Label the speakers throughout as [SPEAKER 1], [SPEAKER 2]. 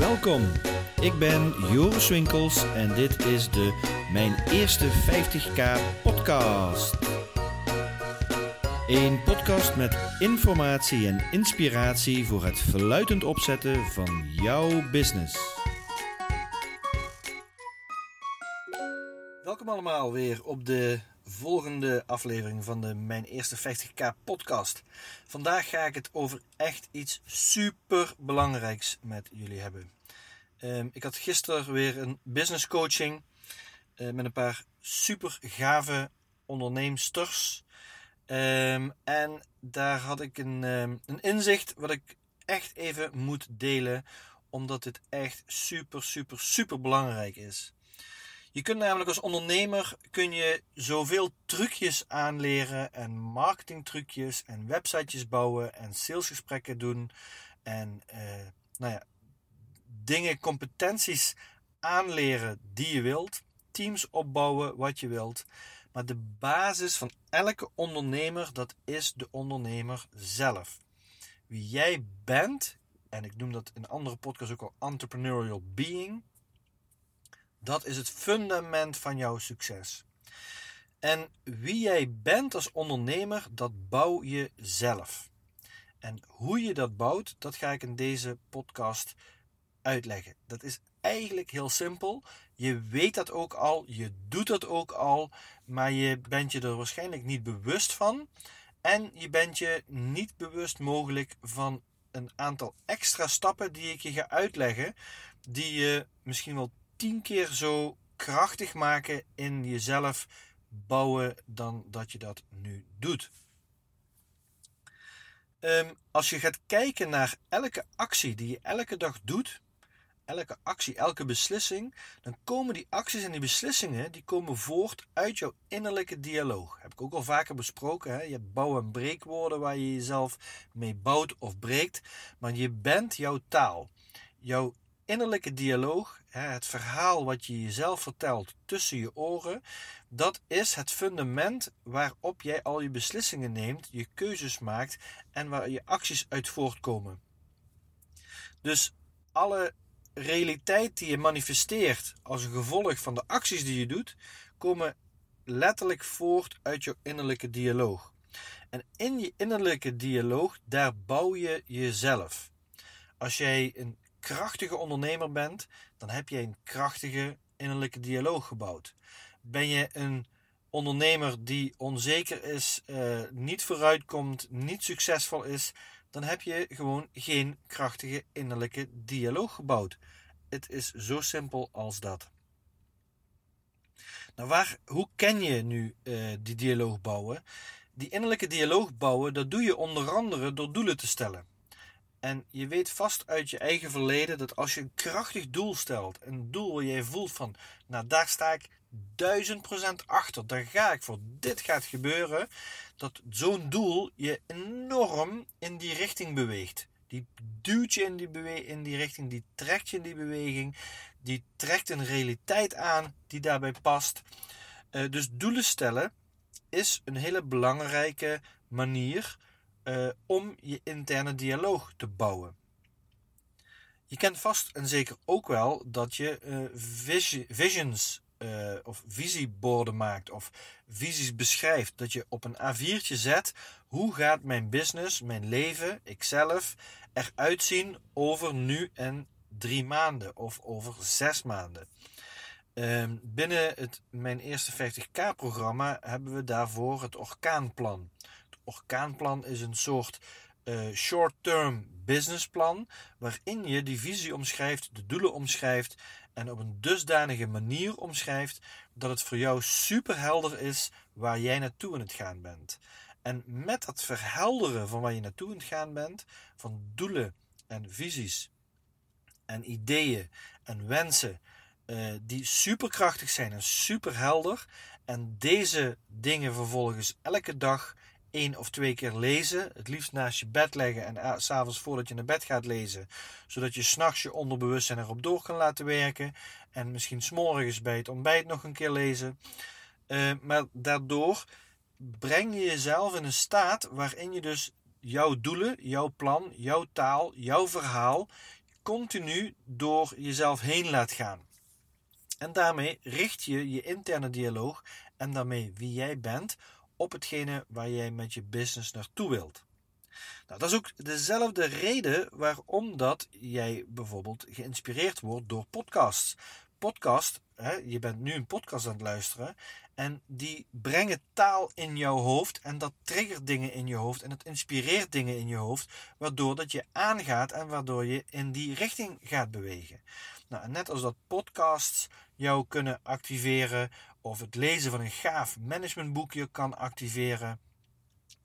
[SPEAKER 1] Welkom, ik ben Joris Winkels en dit is de Mijn Eerste 50k podcast. Een podcast met informatie en inspiratie voor het verluidend opzetten van jouw business. Welkom allemaal weer op de volgende aflevering van de Mijn Eerste 50k podcast. Vandaag ga ik het over echt iets super belangrijks met jullie hebben. Ehm, ik had gisteren weer een business coaching uh, met een paar super gave onderneemsters. Um, en daar had ik um, een inzicht wat ik echt even moet delen, omdat dit echt super, super, super belangrijk is. Je kunt namelijk als ondernemer kun je zoveel trucjes aanleren en marketingtrucjes en websitejes bouwen en salesgesprekken doen en uh, nou ja, dingen, competenties aanleren die je wilt, teams opbouwen wat je wilt. Maar de basis van elke ondernemer, dat is de ondernemer zelf. Wie jij bent, en ik noem dat in andere podcasts ook al entrepreneurial being, dat is het fundament van jouw succes. En wie jij bent als ondernemer, dat bouw je zelf. En hoe je dat bouwt, dat ga ik in deze podcast uitleggen. Dat is eigenlijk heel simpel. Je weet dat ook al, je doet dat ook al, maar je bent je er waarschijnlijk niet bewust van. En je bent je niet bewust mogelijk van een aantal extra stappen die ik je ga uitleggen, die je misschien wel tien keer zo krachtig maken in jezelf bouwen dan dat je dat nu doet. Um, als je gaat kijken naar elke actie die je elke dag doet, elke actie, elke beslissing, dan komen die acties en die beslissingen die komen voort uit jouw innerlijke dialoog. Heb ik ook al vaker besproken. Hè? Je hebt bouw- en breekwoorden waar je jezelf mee bouwt of breekt, maar je bent jouw taal. Jouw innerlijke dialoog, het verhaal wat je jezelf vertelt tussen je oren, dat is het fundament waarop jij al je beslissingen neemt, je keuzes maakt en waar je acties uit voortkomen. Dus alle realiteit die je manifesteert als een gevolg van de acties die je doet, komen letterlijk voort uit je innerlijke dialoog. En in je innerlijke dialoog, daar bouw je jezelf. Als jij een krachtige ondernemer bent, dan heb je een krachtige innerlijke dialoog gebouwd. Ben je een ondernemer die onzeker is, uh, niet vooruitkomt, niet succesvol is, dan heb je gewoon geen krachtige innerlijke dialoog gebouwd. Het is zo simpel als dat. Nou, waar, hoe ken je nu uh, die dialoog bouwen? Die innerlijke dialoog bouwen, dat doe je onder andere door doelen te stellen. En je weet vast uit je eigen verleden dat als je een krachtig doel stelt, een doel waar jij voelt van, nou daar sta ik duizend procent achter, daar ga ik voor, dit gaat gebeuren, dat zo'n doel je enorm in die richting beweegt. Die duwt je in die, in die richting, die trekt je in die beweging, die trekt een realiteit aan die daarbij past. Uh, dus doelen stellen is een hele belangrijke manier uh, om je interne dialoog te bouwen. Je kent vast en zeker ook wel dat je uh, visions uh, of visieborden maakt of visies beschrijft. Dat je op een A4'tje zet hoe gaat mijn business, mijn leven, ikzelf eruit zien over nu en drie maanden of over zes maanden. Uh, binnen het Mijn Eerste 50k programma hebben we daarvoor het orkaanplan orkaanplan is een soort uh, short-term businessplan waarin je die visie omschrijft, de doelen omschrijft en op een dusdanige manier omschrijft dat het voor jou super helder is waar jij naartoe aan het gaan bent. En met dat verhelderen van waar je naartoe aan het gaan bent, van doelen en visies en ideeën en wensen uh, die superkrachtig zijn en superhelder en deze dingen vervolgens elke dag één of twee keer lezen. Het liefst naast je bed leggen en uh, s'avonds voordat je naar bed gaat lezen. Zodat je s'nachts je onderbewustzijn erop door kan laten werken. En misschien s'morgens bij het ontbijt nog een keer lezen. Uh, maar daardoor breng je jezelf in een staat waarin je dus jouw doelen, jouw plan, jouw taal, jouw verhaal continu door jezelf heen laat gaan. En daarmee richt je je interne dialoog en daarmee wie jij bent op hetgene waar jij met je business naartoe wilt. Nou, dat is ook dezelfde reden waarom dat jij bijvoorbeeld geïnspireerd wordt door podcasts. Podcast, hè, je bent nu een podcast aan het luisteren en die brengen taal in jouw hoofd en dat triggert dingen in je hoofd en het inspireert dingen in je hoofd, waardoor dat je aangaat en waardoor je in die richting gaat bewegen. Nou, net als dat podcasts jou kunnen activeren of het lezen van een gaaf managementboekje kan activeren,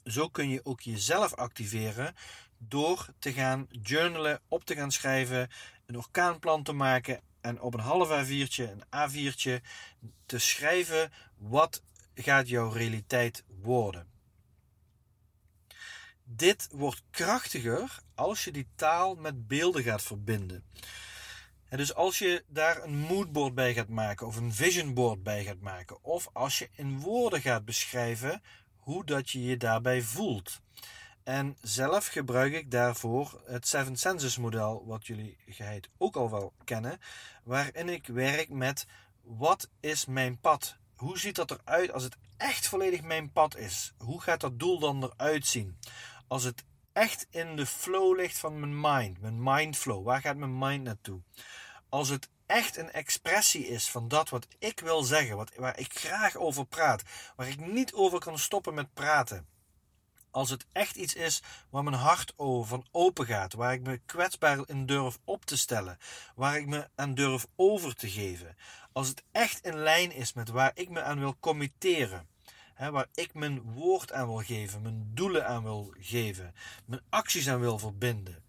[SPEAKER 1] zo kun je ook jezelf activeren door te gaan journalen, op te gaan schrijven, een orkaanplan te maken en op een half A4'tje, een A4'tje te schrijven wat gaat jouw realiteit worden. Dit wordt krachtiger als je die taal met beelden gaat verbinden. Dus als je daar een moodboard bij gaat maken of een visionboard bij gaat maken, of als je in woorden gaat beschrijven hoe dat je je daarbij voelt. En zelf gebruik ik daarvoor het Seven Senses model, wat jullie geheid ook al wel kennen, waarin ik werk met wat is mijn pad? Hoe ziet dat eruit als het echt volledig mijn pad is? Hoe gaat dat doel dan eruit zien? Als het echt in de flow ligt van mijn mind, mijn mindflow, waar gaat mijn mind naartoe? Als het echt een expressie is van dat wat ik wil zeggen, wat, waar ik graag over praat, waar ik niet over kan stoppen met praten. Als het echt iets is waar mijn hart over van open gaat, waar ik me kwetsbaar in durf op te stellen, waar ik me aan durf over te geven. Als het echt in lijn is met waar ik me aan wil committeren, waar ik mijn woord aan wil geven, mijn doelen aan wil geven, mijn acties aan wil verbinden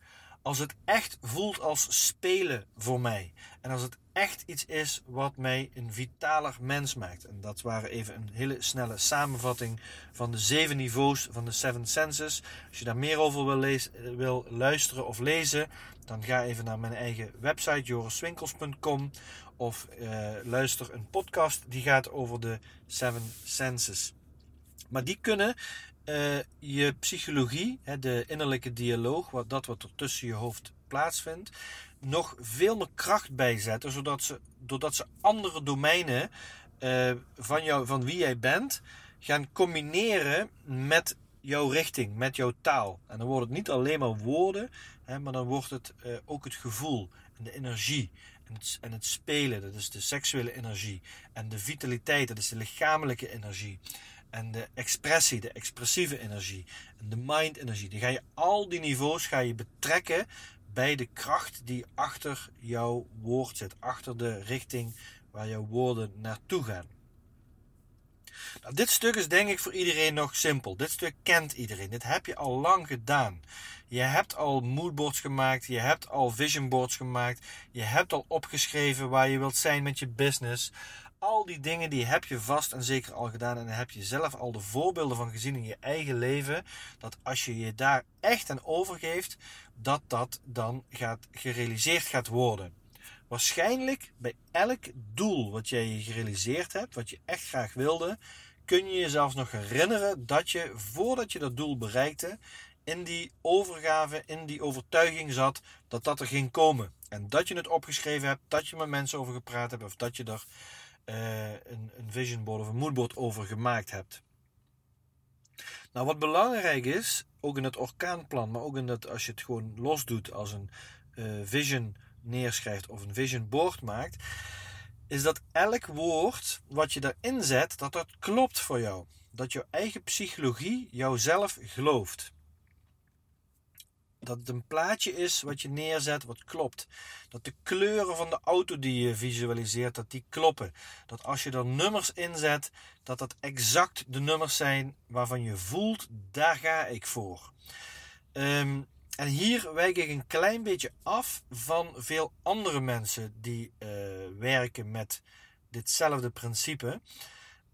[SPEAKER 1] als het echt voelt als spelen voor mij. En als het echt iets is wat mij een vitaler mens maakt. En dat waren even een hele snelle samenvatting van de zeven niveaus van de Seven Senses. Als je daar meer over wil, lezen, wil luisteren of lezen, dan ga even naar mijn eigen website joriswinkels.com of uh, luister een podcast die gaat over de Seven Senses. Maar die kunnen uh, je psychologie, hè, de innerlijke dialoog, wat, dat wat er tussen je hoofd plaatsvindt, nog veel meer kracht bijzetten, zodat ze, doordat ze andere domeinen uh, van, jou, van wie jij bent gaan combineren met jouw richting, met jouw taal. En dan wordt het niet alleen maar woorden, hè, maar dan wordt het uh, ook het gevoel en de energie. En en het spelen, dat is de seksuele energie. En de vitaliteit, dat is de lichamelijke energie en de expressie, de expressieve energie en de mind energie. Die ga je al die niveaus ga je betrekken bij de kracht die achter jouw woord zit, achter de richting waar jouw woorden naartoe gaan. Nou, dit stuk is denk ik voor iedereen nog simpel. Dit stuk kent iedereen. Dit heb je al lang gedaan. Je hebt al moodboards gemaakt, je hebt al visionboards gemaakt, je hebt al opgeschreven waar je wilt zijn met je business al die dingen die heb je vast en zeker al gedaan. En daar heb je zelf al de voorbeelden van gezien in je eigen leven. Dat als je je daar echt aan overgeeft, dat dat dan gaat, gerealiseerd gaat worden. Waarschijnlijk bij elk doel wat jij je gerealiseerd hebt, wat je echt graag wilde, kun je jezelf nog herinneren dat je voordat je dat doel bereikte, in die overgave, in die overtuiging zat dat dat er ging komen. En dat je het opgeschreven hebt, dat je met mensen over gepraat hebt, of dat je er uh, een, een vision board of een moodboard over gemaakt hebt. Nou, wat belangrijk is, ook in het orkaanplan, maar ook in dat als je het gewoon los doet als een uh, vision neerschrijft of een vision board maakt, is dat elk woord wat je daarin zet, dat dat klopt voor jou. Dat jouw eigen psychologie jouzelf gelooft dat het een plaatje is wat je neerzet wat klopt. Dat de kleuren van de auto die je visualiseert, dat die kloppen. Dat als je er nummers inzet, dat dat exact de nummers zijn waarvan je voelt, daar ga ik voor. Ehm, en hier wijk ik een klein beetje af van veel andere mensen die uh, werken met ditzelfde principe.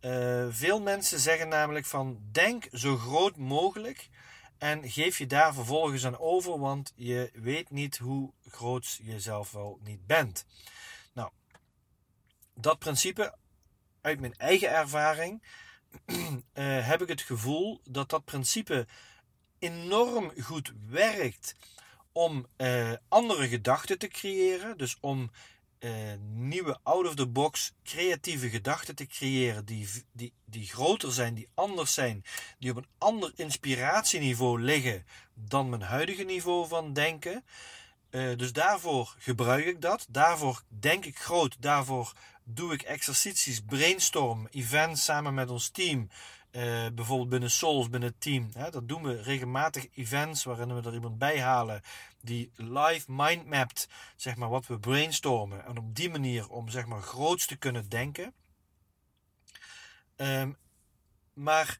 [SPEAKER 1] Uh, veel mensen zeggen namelijk van denk zo groot mogelijk en geef je daar vervolgens aan over, want je weet niet hoe groot je zelf wel niet bent. Nou, dat principe, uit mijn eigen ervaring, uh, heb ik het gevoel dat dat principe enorm goed werkt om uh, andere gedachten te creëren. Dus om uh, nieuwe out-of-the-box creatieve gedachten te creëren die, die, die groter zijn, die anders zijn, die op een ander inspiratieniveau liggen dan mijn huidige niveau van denken. Uh, dus daarvoor gebruik ik dat. Daarvoor denk ik groot. Daarvoor doe ik exercities, brainstorm, events samen met ons team. Uh, bijvoorbeeld binnen Souls, binnen het team. Hè, dat doen we regelmatig events waarin we er iemand bij halen die live mindmapt, zeg maar, wat we brainstormen. En op die manier om, zeg maar, groots te kunnen denken. Um, maar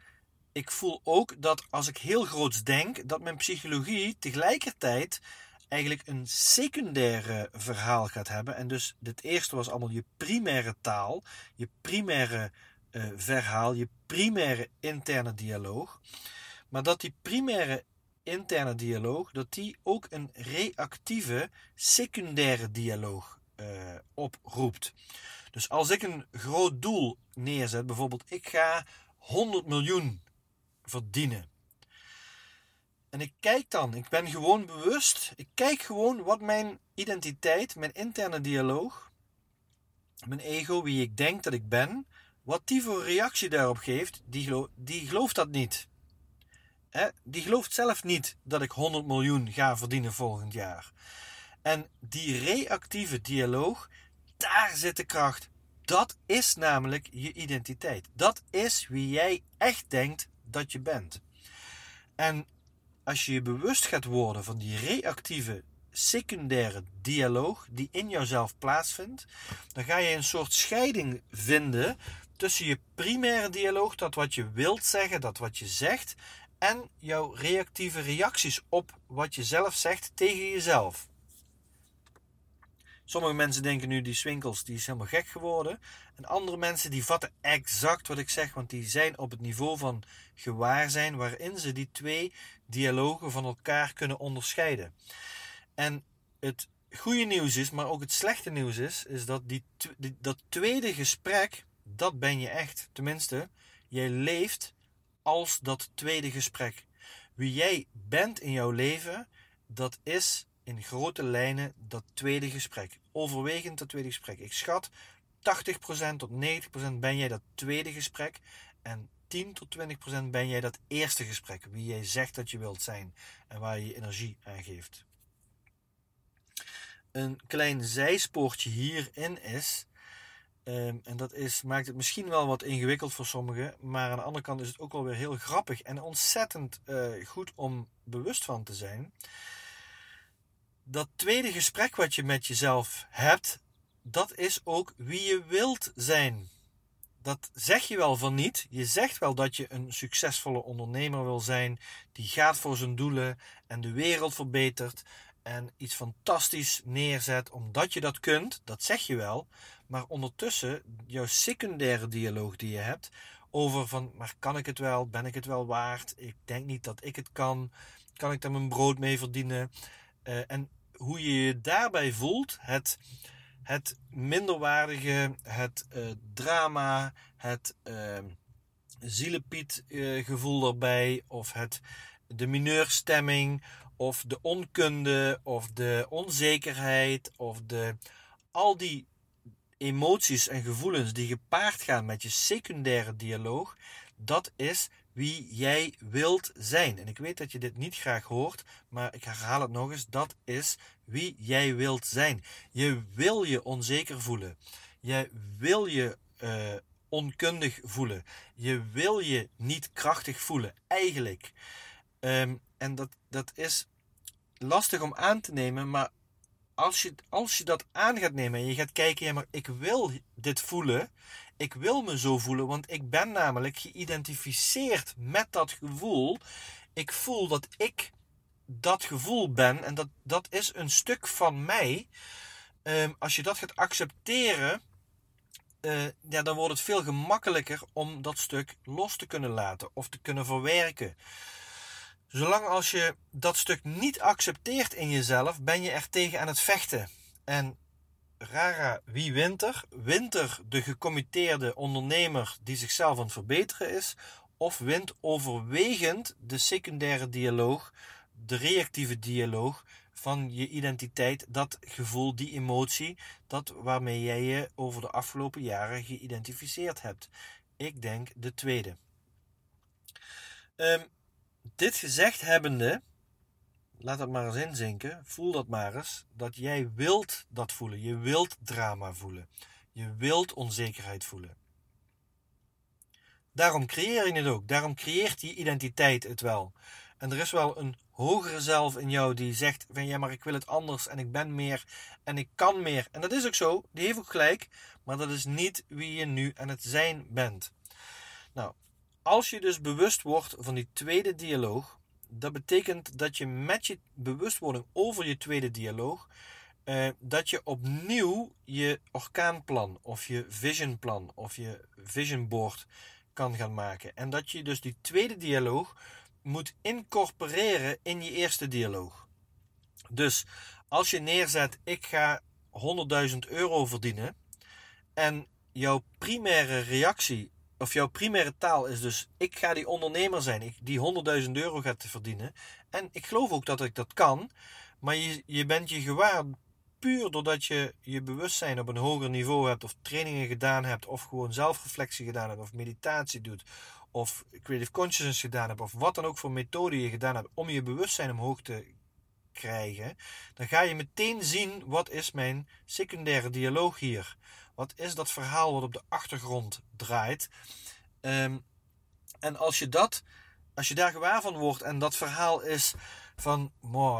[SPEAKER 1] ik voel ook dat als ik heel groots denk, dat mijn psychologie tegelijkertijd eigenlijk een secundaire verhaal gaat hebben. En dus het eerste was allemaal je primaire taal, je primaire uh, verhaal, je primaire interne dialoog. Maar dat die primaire interne dialoog, dat die ook een reactieve secundaire dialoog uh, oproept. Dus als ik een groot doel neerzet, bijvoorbeeld ik ga 100 miljoen verdienen. En ik kijk dan, ik ben gewoon bewust, ik kijk gewoon wat mijn identiteit, mijn interne dialoog, mijn ego, wie ik denk dat ik ben, wat die voor reactie daarop geeft, die, die gelooft dat niet. Die gelooft zelf niet dat ik 100 miljoen ga verdienen volgend jaar. En die reactieve dialoog, daar zit de kracht. Dat is namelijk je identiteit. Dat is wie jij echt denkt dat je bent. En als je je bewust gaat worden van die reactieve secundaire dialoog die in jouzelf plaatsvindt, dan ga je een soort scheiding vinden tussen je primaire dialoog, dat wat je wilt zeggen, dat wat je zegt, en jouw reactieve reacties op wat je zelf zegt tegen jezelf. Sommige mensen denken nu die Swinkels die is helemaal gek geworden. En andere mensen die vatten exact wat ik zeg, want die zijn op het niveau van gewaarzijn waarin ze die twee dialogen van elkaar kunnen onderscheiden. En het goede nieuws is, maar ook het slechte nieuws is, is dat die, dat tweede gesprek, dat ben je echt. Tenminste, jij leeft als dat tweede gesprek. Wie jij bent in jouw leven, dat is in grote lijnen dat tweede gesprek. Overwegend dat tweede gesprek. Ik schat 80% tot 90% ben jij dat tweede gesprek. En 10 tot 20% ben jij dat eerste gesprek. Wie jij zegt dat je wilt zijn. En waar je je energie aan geeft. Een klein zijspoortje hierin is. Um, en dat is, maakt het misschien wel wat ingewikkeld voor sommigen. Maar aan de andere kant is het ook wel weer heel grappig. En ontzettend uh, goed om bewust van te zijn dat tweede gesprek wat je met jezelf hebt, dat is ook wie je wilt zijn. Dat zeg je wel van niet. Je zegt wel dat je een succesvolle ondernemer wil zijn, die gaat voor zijn doelen en de wereld verbetert en iets fantastisch neerzet omdat je dat kunt. Dat zeg je wel. Maar ondertussen, jouw secundaire dialoog die je hebt over van, maar kan ik het wel? Ben ik het wel waard? Ik denk niet dat ik het kan. Kan ik daar mijn brood mee verdienen? Uh, en hoe je je daarbij voelt, het, het minderwaardige, het uh, drama, het uh, zielepiet uh, gevoel erbij, of het, de mineurstemming, of de onkunde, of de onzekerheid, of de, al die emoties en gevoelens die gepaard gaan met je secundaire dialoog, dat is wie jij wilt zijn. En ik weet dat je dit niet graag hoort, maar ik herhaal het nog eens: dat is wie jij wilt zijn. Je wil je onzeker voelen. Je wil je uh, onkundig voelen. Je wil je niet krachtig voelen, eigenlijk. Um, en dat, dat is lastig om aan te nemen, maar als je, als je dat aan gaat nemen en je gaat kijken, ja, maar ik wil dit voelen, ik wil me zo voelen, want ik ben namelijk geïdentificeerd met dat gevoel. Ik voel dat ik dat gevoel ben en dat, dat is een stuk van mij. Um, als je dat gaat accepteren, uh, ja, dan wordt het veel gemakkelijker om dat stuk los te kunnen laten of te kunnen verwerken. Zolang als je dat stuk niet accepteert in jezelf, ben je er tegen aan het vechten. En Rara, wie wint er? Wint er de gecommitteerde ondernemer die zichzelf aan het verbeteren is? Of wint overwegend de secundaire dialoog, de reactieve dialoog van je identiteit, dat gevoel, die emotie, dat waarmee jij je over de afgelopen jaren geïdentificeerd hebt. Ik denk de tweede. Um, dit gezegd hebbende, laat dat maar eens inzinken, voel dat maar eens, dat jij wilt dat voelen. Je wilt drama voelen. Je wilt onzekerheid voelen. Daarom creëer je het ook. Daarom creëert die identiteit het wel. En er is wel een hogere zelf in jou die zegt van ja, maar ik wil het anders en ik ben meer en ik kan meer. En dat is ook zo, die heeft ook gelijk, maar dat is niet wie je nu aan het zijn bent. Nou, als je dus bewust wordt van die tweede dialoog, dat betekent dat je met je bewustwording over je tweede dialoog, eh, dat je opnieuw je orkaanplan of je visionplan of je visionboard kan gaan maken. En dat je dus die tweede dialoog moet incorporeren in je eerste dialoog. Dus als je neerzet, ik ga 100.000 euro verdienen. En jouw primaire reactie, of jouw primaire taal is dus, ik ga die ondernemer zijn, ik, die 100.000 euro gaat verdienen. En ik geloof ook dat ik dat kan. Maar je, je bent je gewaar puur doordat je je bewustzijn op een hoger niveau hebt, of trainingen gedaan hebt, of gewoon zelfreflectie gedaan hebt, of meditatie doet, of creative consciousness gedaan hebt, of wat dan ook voor methode je gedaan hebt om je bewustzijn omhoog te krijgen, dan ga je meteen zien wat is mijn secundaire dialoog hier. Wat is dat verhaal wat op de achtergrond draait? Ehm, en als je dat, als je daar gewaar van wordt en dat verhaal is van,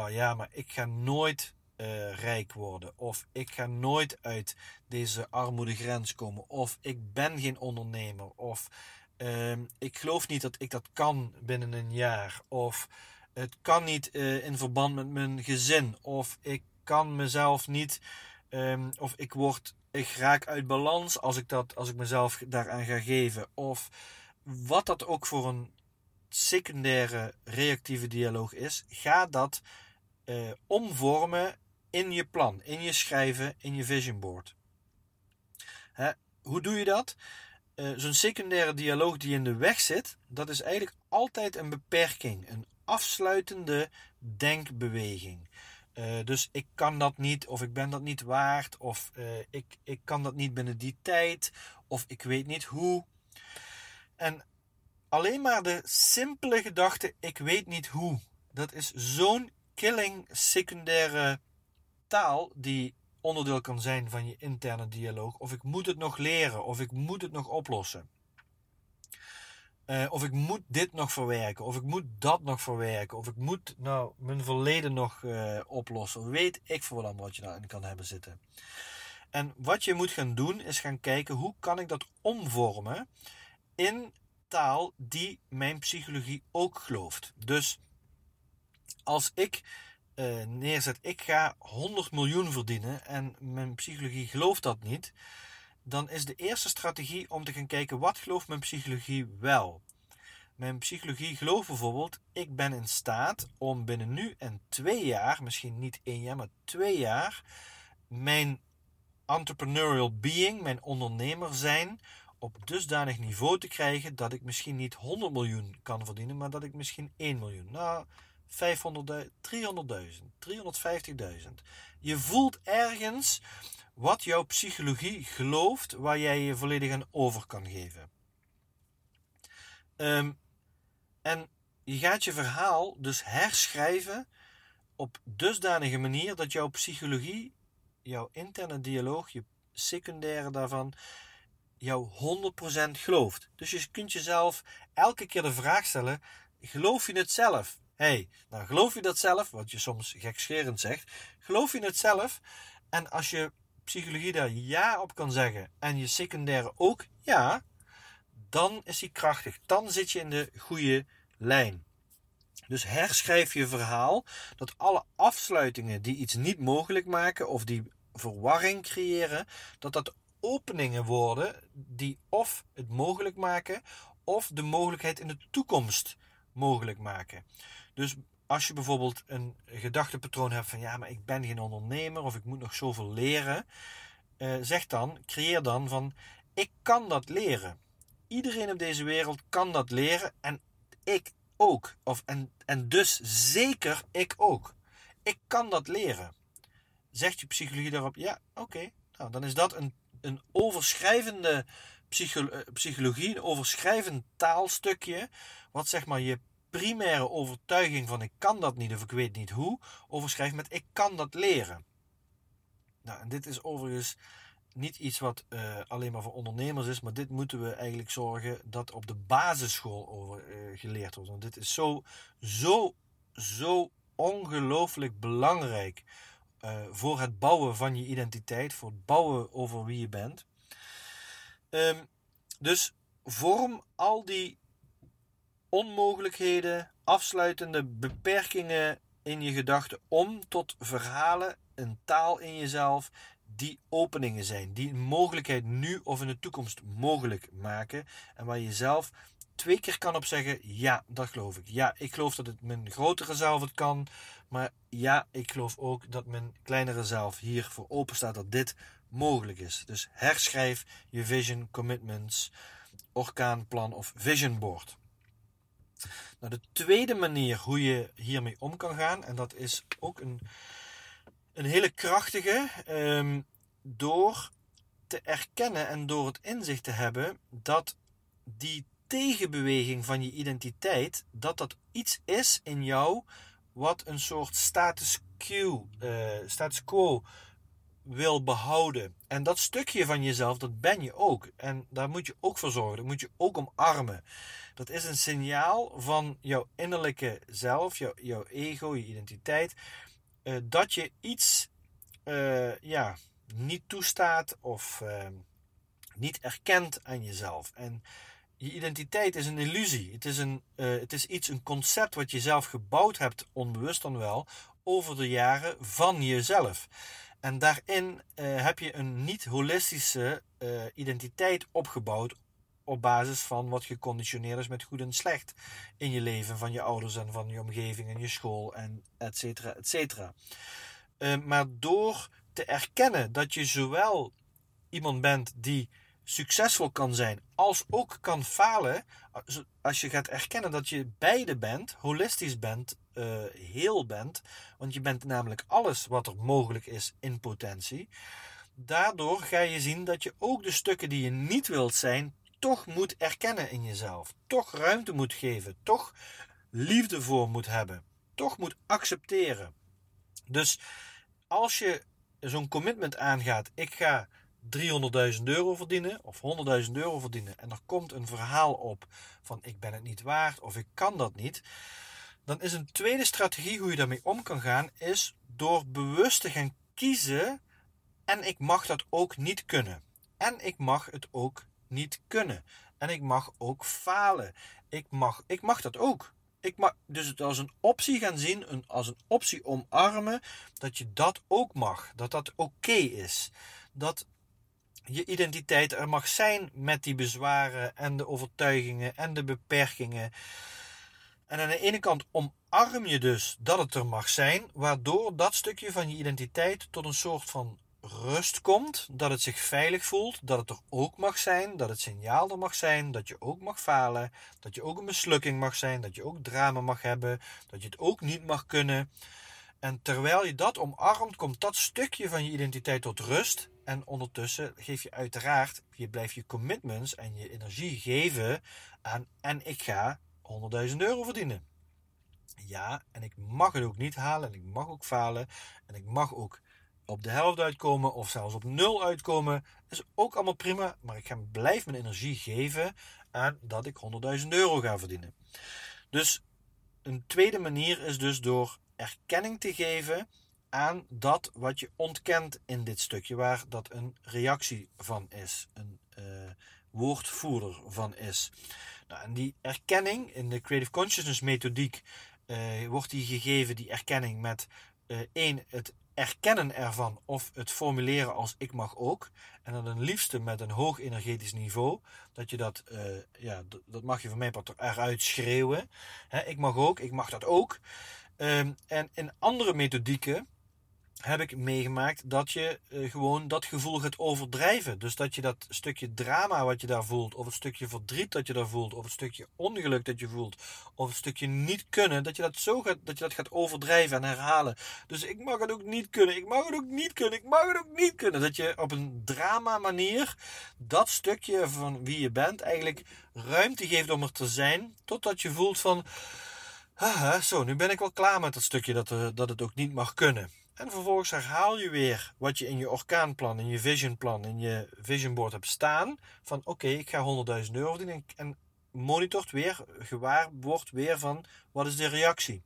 [SPEAKER 1] ja, maar ik ga nooit uh, rijk worden. Of ik ga nooit uit deze armoedegrens komen. Of ik ben geen ondernemer. Of uh, ik geloof niet dat ik dat kan binnen een jaar. Of het kan niet uh, in verband met mijn gezin. Of ik kan mezelf niet. Um, of ik word. Ik raak uit balans als ik, dat, als ik mezelf daaraan ga geven. Of wat dat ook voor een secundaire reactieve dialoog is, ga dat uh, omvormen in je plan, in je schrijven, in je vision board. Hè, hoe doe je dat? Uh, Zo'n secundaire dialoog die in de weg zit, dat is eigenlijk altijd een beperking, een afsluitende denkbeweging. Uh, dus ik kan dat niet, of ik ben dat niet waard, of uh, ik, ik kan dat niet binnen die tijd, of ik weet niet hoe. En alleen maar de simpele gedachte, ik weet niet hoe, dat is zo'n killing secundaire taal die onderdeel kan zijn van je interne dialoog. Of ik moet het nog leren, of ik moet het nog oplossen. Uh, of ik moet dit nog verwerken, of ik moet dat nog verwerken, of ik moet nou mijn verleden nog uh, oplossen. Weet ik voor wat wat je daarin kan hebben zitten. En wat je moet gaan doen is gaan kijken hoe kan ik dat omvormen in taal die mijn psychologie ook gelooft. Dus als ik uh, neerzet, ik ga 100 miljoen verdienen en mijn psychologie gelooft dat niet, dan is de eerste strategie om te gaan kijken wat gelooft mijn psychologie wel. Mijn psychologie gelooft bijvoorbeeld, ik ben in staat om binnen nu en twee jaar, misschien niet één jaar, maar twee jaar, mijn entrepreneurial being, mijn ondernemer zijn, op dusdanig niveau te krijgen dat ik misschien niet 100 miljoen kan verdienen, maar dat ik misschien 1 miljoen. Nou, 500.000, 300.000, 350.000. Je voelt ergens wat jouw psychologie gelooft, waar jij je volledig aan over kan geven. Um, en je gaat je verhaal dus herschrijven op dusdanige manier dat jouw psychologie, jouw interne dialoog, je secundaire daarvan, jou 100% gelooft. Dus je kunt jezelf elke keer de vraag stellen: geloof je het zelf? hey, nou geloof je dat zelf, wat je soms gekscherend zegt, geloof je het zelf? En als je psychologie daar ja op kan zeggen en je secundaire ook ja, dan is die krachtig. Dan zit je in de goede lijn. Dus herschrijf je verhaal dat alle afsluitingen die iets niet mogelijk maken of die verwarring creëren, dat dat openingen worden die of het mogelijk maken of de mogelijkheid in de toekomst mogelijk maken. Dus als je bijvoorbeeld een gedachtepatroon hebt van ja, maar ik ben geen ondernemer of ik moet nog zoveel leren, eh, zeg dan, creëer dan van ik kan dat leren. Iedereen op deze wereld kan dat leren en ik ook. Of, en, en dus zeker ik ook. ik kan dat leren. Zegt je psychologie daarop, ja, oké. Nou, dan is dat een, een overschrijvende eh, psychologie, een overschrijvend taalstukje, wat zeg maar je primaire overtuiging van ik kan dat niet of ik weet niet hoe, overschrijft met ik kan dat leren. Nou, en dit is overigens niet iets wat uh, alleen maar voor ondernemers is, maar dit moeten we eigenlijk zorgen dat op de basisschool over uh, geleerd wordt. Want dit is zo, zo, zo ongelooflijk belangrijk uh, voor het bouwen van je identiteit, voor het bouwen over wie je bent. Um, dus vorm al die onmogelijkheden, afsluitende beperkingen in je gedachten om tot verhalen, een taal in jezelf die openingen zijn, die een mogelijkheid nu of in de toekomst mogelijk maken en waar je zelf twee keer kan op zeggen: ja, dat geloof ik. Ja, ik geloof dat het mijn grotere zelf het kan, maar ja, ik geloof ook dat mijn kleinere zelf hiervoor open staat dat dit mogelijk is. Dus herschrijf je vision, commitments, orkaanplan of vision board. Nou, de tweede manier hoe je hiermee om kan gaan, en dat is ook een, een hele krachtige, um, door te erkennen en door het inzicht te hebben dat die tegenbeweging van je identiteit, dat dat iets is in jou wat een soort status quo, uh, status quo wil behouden. En dat stukje van jezelf, dat ben je ook. En daar moet je ook voor zorgen. Dat moet je ook omarmen. Dat is een signaal van jouw innerlijke zelf, jouw, jouw ego, je identiteit. Uh, dat je iets uh, ja, niet toestaat of uh, niet erkent aan jezelf. En je identiteit is een illusie. Het is, een, het is iets, een concept wat je zelf gebouwd hebt, onbewust dan wel, over de jaren van jezelf. En daarin uh, heb je een niet holistische uh, identiteit opgebouwd op basis van wat geconditioneerd is met goed en slecht in je leven, van je ouders en van je omgeving en je school en et cetera, et cetera. Uh, maar door te erkennen dat je zowel iemand bent die succesvol kan zijn als ook kan falen, als je gaat erkennen dat je beide bent, holistisch bent, uh, heel bent, want je bent namelijk alles wat er mogelijk is in potentie. Daardoor ga je zien dat je ook de stukken die je niet wilt zijn, toch moet erkennen in jezelf. Toch ruimte moet geven. Toch liefde voor moet hebben. Toch moet accepteren. Dus als je zo'n commitment aangaat, ik ga 300.000 euro verdienen of 100.000 euro verdienen en er komt een verhaal op van ik ben het niet waard of ik kan dat niet, dan is een tweede strategie hoe je daarmee om kan gaan, is door bewust te gaan kiezen en ik mag dat ook niet kunnen. En ik mag het ook niet kunnen. En ik mag ook falen. Ik mag, ik mag dat ook. Ik mag dus het als een optie gaan zien, een, als een optie omarmen, dat je dat ook mag. Dat dat oké is. Dat je identiteit er mag zijn met die bezwaren en de overtuigingen en de beperkingen. En aan de ene kant omarm je dus dat het er mag zijn, waardoor dat stukje van je identiteit tot een soort van rust komt, dat het zich veilig voelt, dat het er ook mag zijn, dat het signaal er mag zijn, dat je ook mag falen, dat je ook een mislukking mag zijn, dat je ook drama mag hebben, dat je het ook niet mag kunnen. En terwijl je dat omarmt, komt dat stukje van je identiteit tot rust. En ondertussen geef je uiteraard, je blijft je commitments en je energie geven aan en ik ga 100.000 euro verdienen. Ja, en ik mag het ook niet halen en ik mag ook falen en ik mag ook op de helft uitkomen of zelfs op nul uitkomen. Is ook allemaal prima, maar ik ga, blijf mijn energie geven aan dat ik 100.000 euro ga verdienen. Dus een tweede manier is dus door erkenning te geven aan dat wat je ontkent in dit stukje, waar dat een reactie van is, een uh, woordvoerder van is. Nou, en die erkenning in de Creative Consciousness methodiek uh, wordt die gegeven, die erkenning, met uh, één, het erkennen ervan of het formuleren als ik mag ook. En dan het liefste met een hoog energetisch niveau. Dat je dat, uh, ja, dat mag je van mij eruit schreeuwen. He, ik mag ook, ik mag dat ook. Um, en in andere methodieken heb ik meegemaakt dat je uh, gewoon dat gevoel gaat overdrijven. Dus dat je dat stukje drama wat je daar voelt, of het stukje verdriet dat je daar voelt, of het stukje ongeluk dat je voelt, of het stukje niet kunnen, dat je dat zo gaat, dat je dat gaat overdrijven en herhalen. Dus ik mag het ook niet kunnen, ik mag het ook niet kunnen, ik mag het ook niet kunnen. Dat je op een drama manier dat stukje van wie je bent eigenlijk ruimte geeft om er te zijn, totdat je voelt van, zo, nu ben ik wel klaar met dat stukje dat, er, dat het ook niet mag kunnen. En vervolgens herhaal je weer wat je in je orkaanplan, in je visionplan, in je visionboard hebt staan. Van oké, ik ga 100.000 euro verdienen. En monitort weer, gewaar wordt weer van wat is de reactie.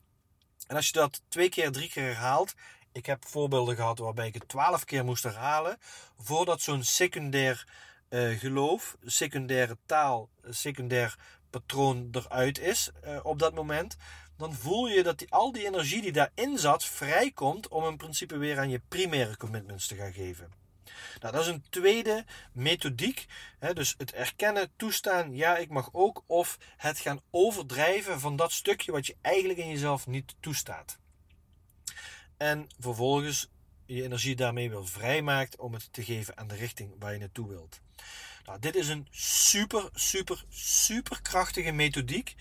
[SPEAKER 1] En als je dat twee keer, drie keer herhaalt. Ik heb voorbeelden gehad waarbij ik het twaalf keer moest herhalen. Voordat zo'n secundair uh, geloof, secundaire taal, secundair patroon eruit is uh, op dat moment dan voel je dat die, al die energie die daarin zat vrijkomt om in principe weer aan je primaire commitments te gaan geven. Nou, dat is een tweede methodiek. Hè, dus het erkennen, toestaan, ja, ik mag ook. Of het gaan overdrijven van dat stukje wat je eigenlijk in jezelf niet toestaat. En vervolgens je energie daarmee weer vrijmaakt om het te geven aan de richting waar je naartoe wilt. Nou, dit is een super, super, super krachtige methodiek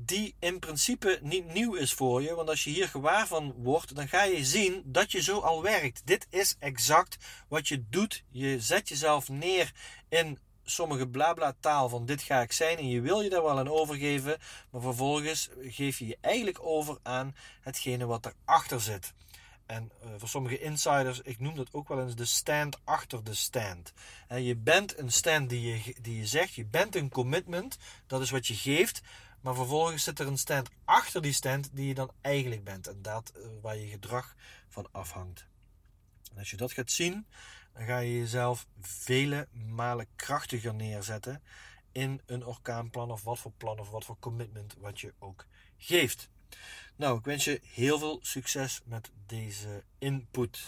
[SPEAKER 1] die in principe niet nieuw is voor je. Want als je hier gewaar van wordt, dan ga je zien dat je zo al werkt. Dit is exact wat je doet. Je zet jezelf neer in sommige blabla taal van dit ga ik zijn en je wil je daar wel aan overgeven, maar vervolgens geef je je eigenlijk over aan hetgene wat erachter zit. En uh, voor sommige insiders, ik noem dat ook wel eens de stand achter de stand. En je bent een stand die je, die je zegt, je bent een commitment, dat is wat je geeft, maar vervolgens zit er een stand achter die stand die je dan eigenlijk bent. En dat uh, waar je gedrag van afhangt. En als je dat gaat zien, dan ga je jezelf vele malen krachtiger neerzetten in een orkaanplan of wat voor plan of wat voor commitment wat je ook geeft. Nou, ik wens je heel veel succes met deze input.